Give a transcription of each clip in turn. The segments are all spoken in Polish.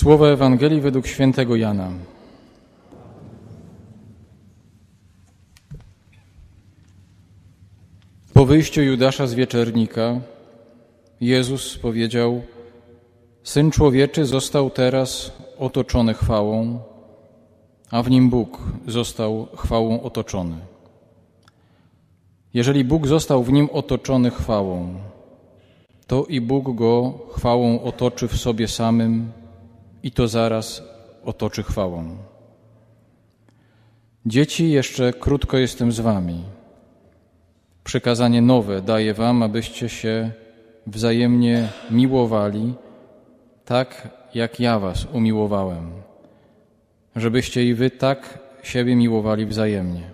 Słowa Ewangelii według świętego Jana. Po wyjściu Judasza z wieczernika Jezus powiedział: Syn człowieczy został teraz otoczony chwałą, a w nim Bóg został chwałą otoczony. Jeżeli Bóg został w nim otoczony chwałą, to i Bóg go chwałą otoczy w sobie samym i to zaraz otoczy chwałą. Dzieci, jeszcze krótko jestem z wami. Przykazanie nowe daję wam, abyście się wzajemnie miłowali, tak jak ja was umiłowałem, żebyście i wy tak siebie miłowali wzajemnie.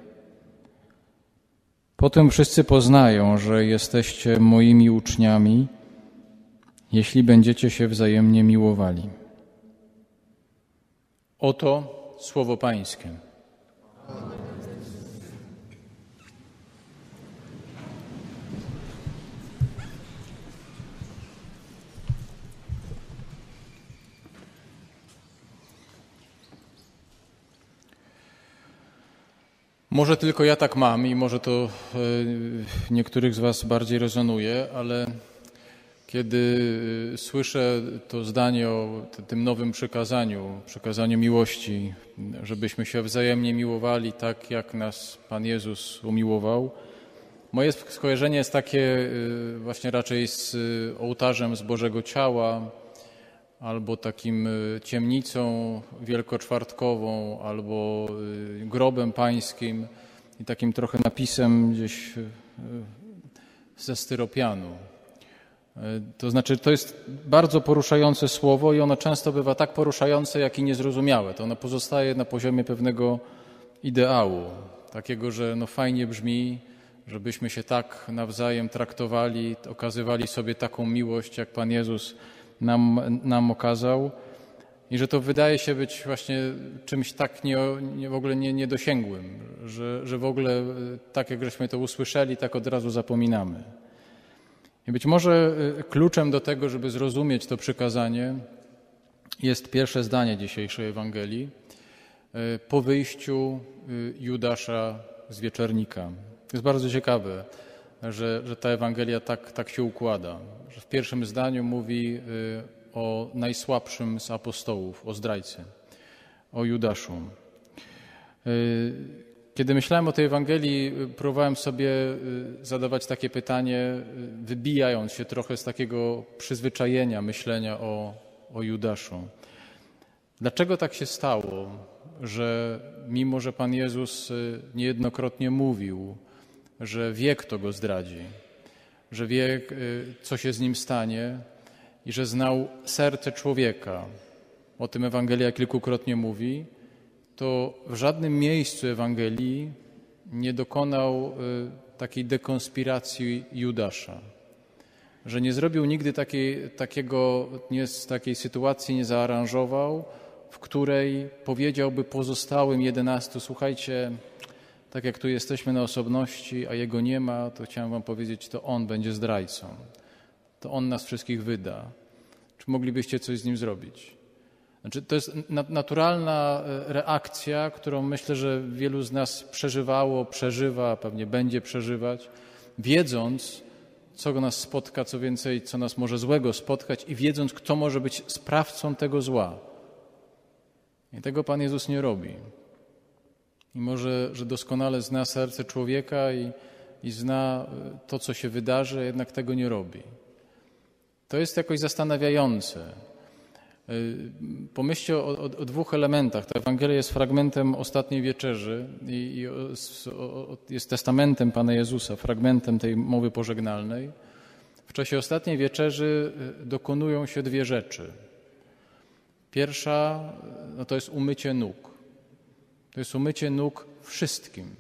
Potem wszyscy poznają, że jesteście moimi uczniami, jeśli będziecie się wzajemnie miłowali. Oto słowo Pańskie. Może tylko ja tak mam i może to e, niektórych z Was bardziej rezonuje, ale kiedy e, słyszę to zdanie o tym nowym przykazaniu, przykazaniu miłości, żebyśmy się wzajemnie miłowali tak, jak nas Pan Jezus umiłował, moje skojarzenie jest takie e, właśnie raczej z ołtarzem z Bożego Ciała, albo takim y, ciemnicą wielkoczwartkową, albo y, grobem pańskim i takim trochę napisem gdzieś y, ze styropianu. To znaczy, to jest bardzo poruszające słowo i ono często bywa tak poruszające, jak i niezrozumiałe. To ono pozostaje na poziomie pewnego ideału, takiego, że no fajnie brzmi, żebyśmy się tak nawzajem traktowali, okazywali sobie taką miłość, jak Pan Jezus nam, nam okazał i że to wydaje się być właśnie czymś tak nie, nie w ogóle nie, niedosięgłym, że, że w ogóle e, tak jak żeśmy to usłyszeli, tak od razu zapominamy. I być może e, kluczem do tego, żeby zrozumieć to przykazanie, jest pierwsze zdanie dzisiejszej Ewangelii e, po wyjściu Judasza z wieczornika. To jest bardzo ciekawe że, że ta Ewangelia tak, tak się układa. Że w pierwszym zdaniu mówi y, o najsłabszym z apostołów, o zdrajcy, o Judaszu. Y, kiedy myślałem o tej Ewangelii, y, próbowałem sobie zadawać takie pytanie, wybijając się trochę z takiego przyzwyczajenia myślenia o, o Judaszu. Dlaczego tak się stało, że mimo, że Pan Jezus niejednokrotnie mówił że wie, kto go zdradzi, że wie, y, co się z nim stanie i że znał serce człowieka. O tym Ewangelia kilkukrotnie mówi. To w żadnym miejscu Ewangelii nie dokonał y, takiej dekonspiracji Judasza. Że nie zrobił nigdy takiej, takiego, nie, takiej sytuacji nie zaaranżował, w której powiedziałby pozostałym jedenastu, słuchajcie, tak jak tu jesteśmy na osobności, a Jego nie ma, to chciałem Wam powiedzieć, to On będzie zdrajcą. To On nas wszystkich wyda. Czy moglibyście coś z Nim zrobić? Znaczy, to jest naturalna e, reakcja, którą myślę, że wielu z nas przeżywało, przeżywa, pewnie będzie przeżywać, wiedząc, co nas spotka, co więcej, co nas może złego spotkać i wiedząc, kto może być sprawcą tego zła. I tego Pan Jezus nie robi. Mimo, że, że doskonale zna serce człowieka i, i zna e, to, co się wydarzy, jednak tego nie robi. To jest jakoś zastanawiające. E, pomyślcie o, o, o, dwóch elementach. Ta Ewangelia jest fragmentem ostatniej wieczerzy i, i o, jest testamentem Pana Jezusa, fragmentem tej mowy pożegnalnej. W czasie ostatniej wieczerzy e, dokonują się dwie rzeczy. Pierwsza no to jest umycie nóg. To jest umycie nóg wszystkim.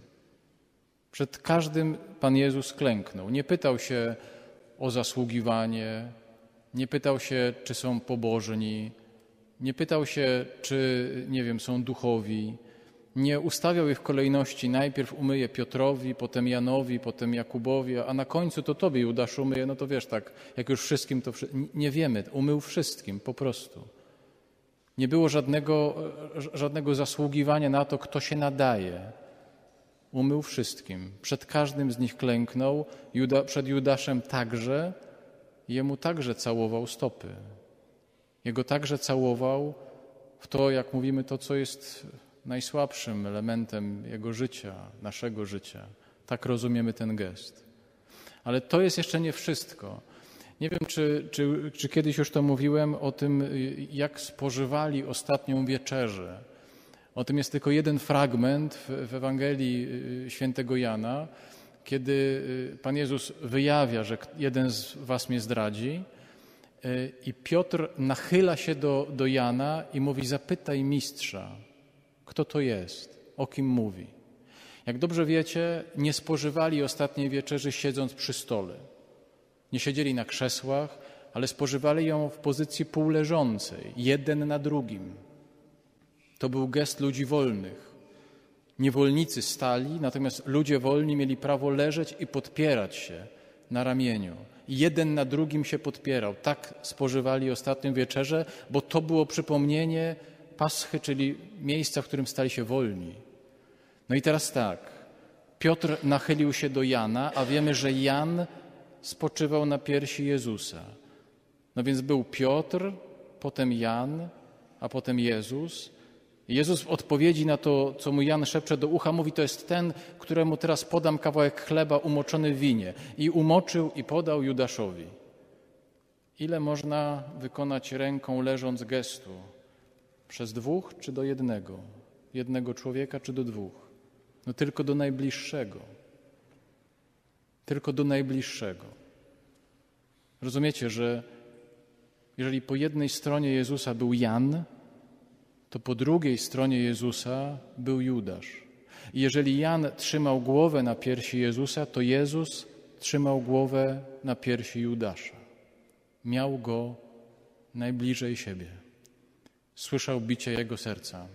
Przed każdym Pan Jezus klęknął. Nie pytał się o zasługiwanie, nie pytał się, czy są pobożni, nie pytał się, czy, nie wiem, są duchowi. Nie ustawiał ich w kolejności. Najpierw umyje Piotrowi, potem Janowi, potem Jakubowi, a na końcu to Tobie, Judasz, umyje. No to wiesz, tak, jak już wszystkim to... Nie wiemy, umył wszystkim po prostu. Nie było żadnego, żadnego zasługiwania na to, kto się nadaje. Umył wszystkim. Przed każdym z nich klęknął, Juda, przed Judaszem także, jemu także całował stopy. Jego także całował w to, jak mówimy, to, co jest najsłabszym elementem jego życia, naszego życia. Tak rozumiemy ten gest. Ale to jest jeszcze nie wszystko. Nie wiem, czy, czy, czy kiedyś już to mówiłem o tym, jak spożywali ostatnią wieczerzę. O tym jest tylko jeden fragment w, w Ewangelii y, świętego Jana, kiedy y, Pan Jezus wyjawia, że jeden z was mnie zdradzi. Y, I Piotr nachyla się do, do Jana i mówi: Zapytaj mistrza, kto to jest, o kim mówi. Jak dobrze wiecie, nie spożywali ostatniej wieczerzy siedząc przy stole. Nie siedzieli na krzesłach, ale spożywali ją w pozycji półleżącej, jeden na drugim. To był gest ludzi wolnych. Niewolnicy stali, natomiast ludzie wolni mieli prawo leżeć i podpierać się na ramieniu. Jeden na drugim się podpierał. Tak spożywali ostatnią wieczerzę, bo to było przypomnienie Paschy, czyli miejsca, w którym stali się wolni. No i teraz tak. Piotr nachylił się do Jana, a wiemy, że Jan spoczywał na piersi Jezusa. No więc był Piotr, potem Jan, a potem Jezus. Jezus w odpowiedzi na to, co mu Jan szepcze do ucha, mówi: To jest ten, któremu teraz podam kawałek chleba umoczony w winie. I umoczył i podał Judaszowi. Ile można wykonać ręką leżąc gestu? Przez dwóch czy do jednego? Jednego człowieka czy do dwóch? No tylko do najbliższego. Tylko do najbliższego. Rozumiecie, że jeżeli po jednej stronie Jezusa był Jan, to po drugiej stronie Jezusa był Judasz. I jeżeli Jan trzymał głowę na piersi Jezusa, to Jezus trzymał głowę na piersi Judasza. Miał go najbliżej siebie. Słyszał bicie jego serca,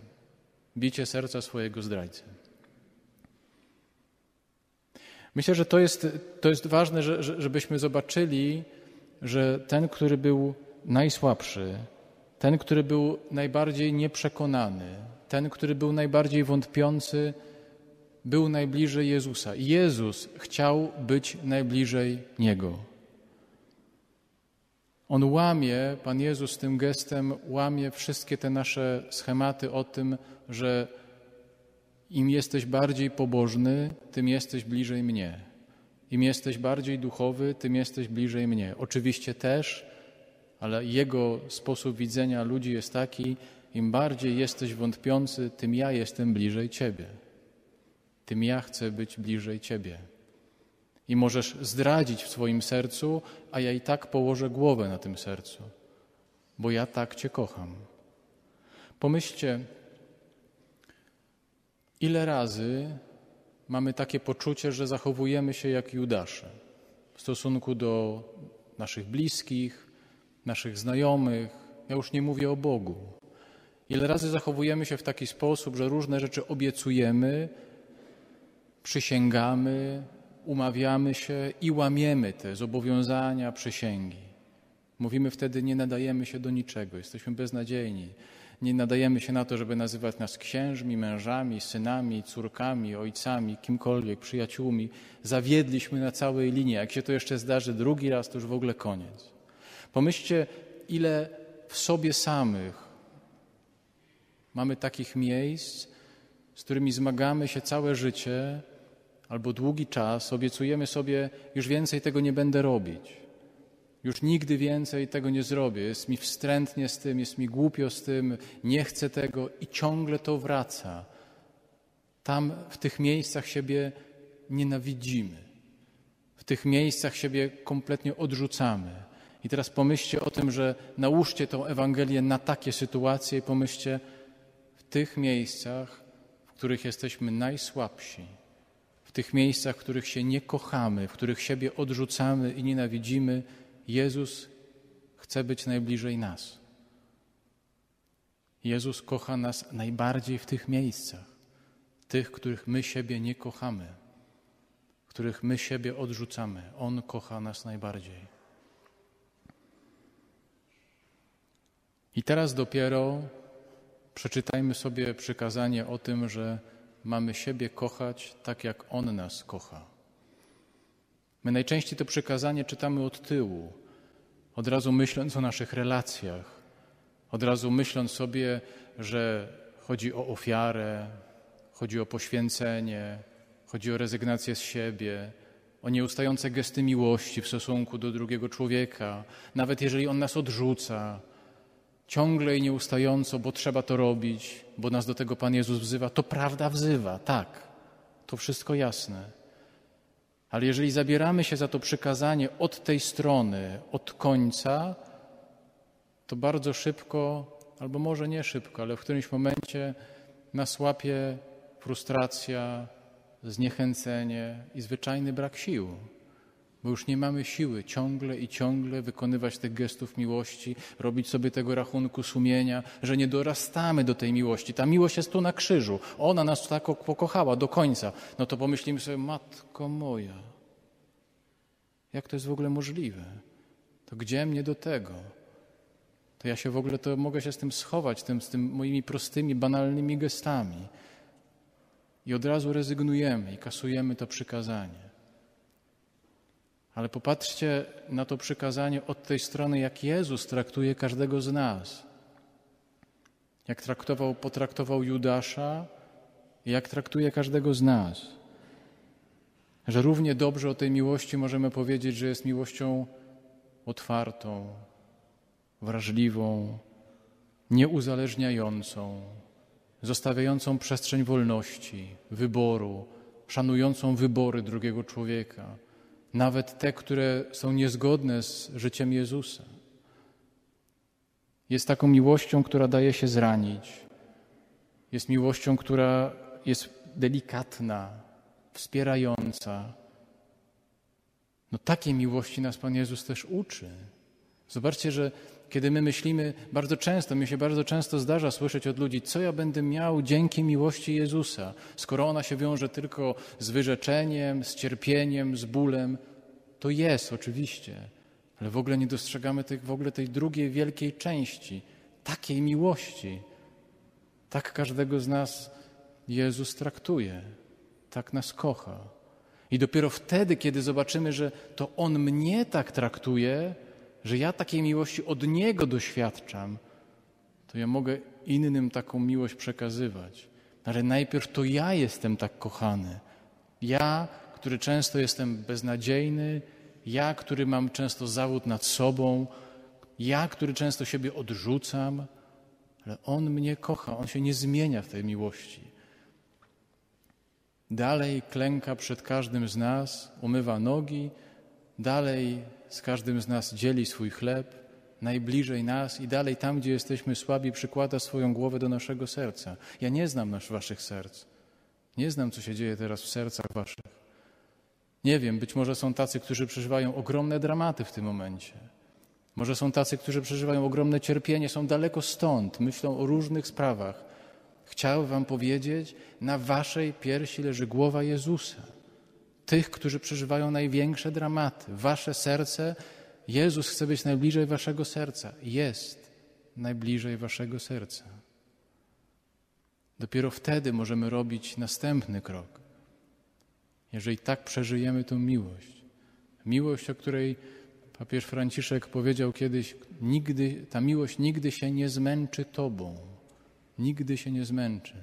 bicie serca swojego zdrajcy. Myślę, że to jest, to jest ważne, że, żebyśmy zobaczyli, że ten, który był najsłabszy, ten, który był najbardziej nieprzekonany, ten, który był najbardziej wątpiący, był najbliżej Jezusa. Jezus chciał być najbliżej Niego. On łamie, Pan Jezus tym gestem łamie wszystkie te nasze schematy o tym, że im jesteś bardziej pobożny, tym jesteś bliżej mnie. Im jesteś bardziej duchowy, tym jesteś bliżej mnie. Oczywiście też, ale jego sposób widzenia ludzi jest taki: im bardziej jesteś wątpiący, tym ja jestem bliżej ciebie. Tym ja chcę być bliżej ciebie. I możesz zdradzić w swoim sercu, a ja i tak położę głowę na tym sercu, bo ja tak Cię kocham. Pomyślcie, ile razy mamy takie poczucie, że zachowujemy się jak Judasze w stosunku do naszych bliskich, naszych znajomych. Ja już nie mówię o Bogu. Ile razy zachowujemy się w taki sposób, że różne rzeczy obiecujemy, przysięgamy, umawiamy się i łamiemy te zobowiązania, przysięgi. Mówimy wtedy, nie nadajemy się do niczego, jesteśmy beznadziejni. Nie nadajemy się na to, żeby nazywać nas księżmi, mężami, synami, córkami, ojcami, kimkolwiek, przyjaciółmi. Zawiedliśmy na całej linii. Jak się to jeszcze zdarzy drugi raz, to już w ogóle koniec. Pomyślcie, ile w sobie samych mamy takich miejsc, z którymi zmagamy się całe życie, albo długi czas obiecujemy sobie, już więcej tego nie będę robić. Już nigdy więcej tego nie zrobię. Jest mi wstrętnie z tym, jest mi głupio z tym, nie chcę tego i ciągle to wraca. Tam w tych miejscach siebie nienawidzimy. W tych miejscach siebie kompletnie odrzucamy. I teraz pomyślcie o tym, że nałóżcie tą Ewangelię na takie sytuacje i pomyślcie w tych miejscach, w których jesteśmy najsłabsi w tych miejscach, w których się nie kochamy, w których siebie odrzucamy i nienawidzimy, Jezus chce być najbliżej nas. Jezus kocha nas najbardziej w tych miejscach, tych, których my siebie nie kochamy, których my siebie odrzucamy. On kocha nas najbardziej. I teraz dopiero przeczytajmy sobie przykazanie o tym, że mamy siebie kochać tak, jak On nas kocha. My najczęściej to przykazanie czytamy od tyłu, od razu myśląc o naszych relacjach, od razu myśląc sobie, że chodzi o ofiarę, chodzi o poświęcenie, chodzi o rezygnację z siebie, o nieustające gesty miłości w stosunku do drugiego człowieka, nawet jeżeli on nas odrzuca, ciągle i nieustająco, bo trzeba to robić, bo nas do tego Pan Jezus wzywa, to prawda wzywa, tak, to wszystko jasne. Ale jeżeli zabieramy się za to przykazanie od tej strony, od końca, to bardzo szybko, albo może nie szybko, ale w którymś momencie nas łapie frustracja, zniechęcenie i zwyczajny brak sił, bo już nie mamy siły ciągle i ciągle wykonywać tych gestów miłości, robić sobie tego rachunku sumienia, że nie dorastamy do tej miłości. Ta miłość jest tu na krzyżu. Ona nas tak pokochała do końca. No to pomyślimy sobie, matko moja, jak to jest w ogóle możliwe? To gdzie mnie do tego? To ja się w ogóle to mogę się z tym schować, tym, z tym moimi prostymi, banalnymi gestami. I od razu rezygnujemy i kasujemy to przykazanie. Ale popatrzcie na to przykazanie od tej strony, jak Jezus traktuje każdego z nas. Jak traktował, potraktował Judasza i jak traktuje każdego z nas. Że równie dobrze o tej miłości możemy powiedzieć, że jest miłością otwartą, wrażliwą, nieuzależniającą, zostawiającą przestrzeń wolności, wyboru, szanującą wybory drugiego człowieka, nawet te, które są niezgodne z życiem Jezusa. Jest taką miłością, która daje się zranić. Jest miłością, która jest delikatna, wspierająca. No takiej miłości nas Pan Jezus też uczy. Zobaczcie, że kiedy my myślimy bardzo często, mi się bardzo często zdarza słyszeć od ludzi, co ja będę miał dzięki miłości Jezusa, skoro ona się wiąże tylko z wyrzeczeniem, z cierpieniem, z bólem. To jest oczywiście, ale w ogóle nie dostrzegamy tej, w ogóle tej drugiej wielkiej części, takiej miłości. Tak każdego z nas Jezus traktuje, tak nas kocha. I dopiero wtedy, kiedy zobaczymy, że to On mnie tak traktuje, że ja takiej miłości od Niego doświadczam, to ja mogę innym taką miłość przekazywać. Ale najpierw to ja jestem tak kochany. Ja, który często jestem beznadziejny, ja, który mam często zawód nad sobą, ja, który często siebie odrzucam, ale On mnie kocha, On się nie zmienia w tej miłości. Dalej klęka przed każdym z nas, umywa nogi, dalej z każdym z nas dzieli swój chleb, najbliżej nas i dalej tam, gdzie jesteśmy słabi, przykłada swoją głowę do naszego serca. Ja nie znam nasz, waszych serc. Nie znam, co się dzieje teraz w sercach waszych. Nie wiem, być może są tacy, którzy przeżywają ogromne dramaty w tym momencie. Może są tacy, którzy przeżywają ogromne cierpienie, są daleko stąd, myślą o różnych sprawach. Chciałbym Wam powiedzieć, na Waszej piersi leży głowa Jezusa tych, którzy przeżywają największe dramaty. Wasze serce, Jezus chce być najbliżej Waszego serca. Jest najbliżej Waszego serca. Dopiero wtedy możemy robić następny krok. Jeżeli tak przeżyjemy tą miłość. Miłość, o której papież Franciszek powiedział kiedyś, nigdy, ta miłość nigdy się nie zmęczy Tobą. Nigdy się nie zmęczy.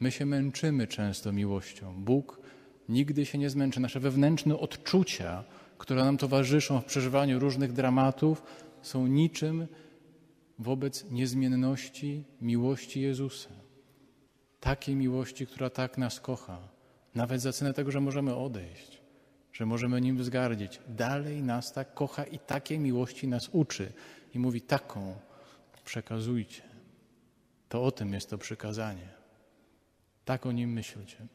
My się męczymy często miłością. Bóg nigdy się nie zmęczy. Nasze wewnętrzne odczucia, które nam towarzyszą w przeżywaniu różnych dramatów, są niczym wobec niezmienności miłości Jezusa. Takiej miłości, która tak nas kocha, nawet za cenę tego, że możemy odejść, że możemy nim wzgardzić. Dalej nas tak kocha i takiej miłości nas uczy. I mówi: taką przekazujcie. To o tym jest to przykazanie. Tak o nim myślcie.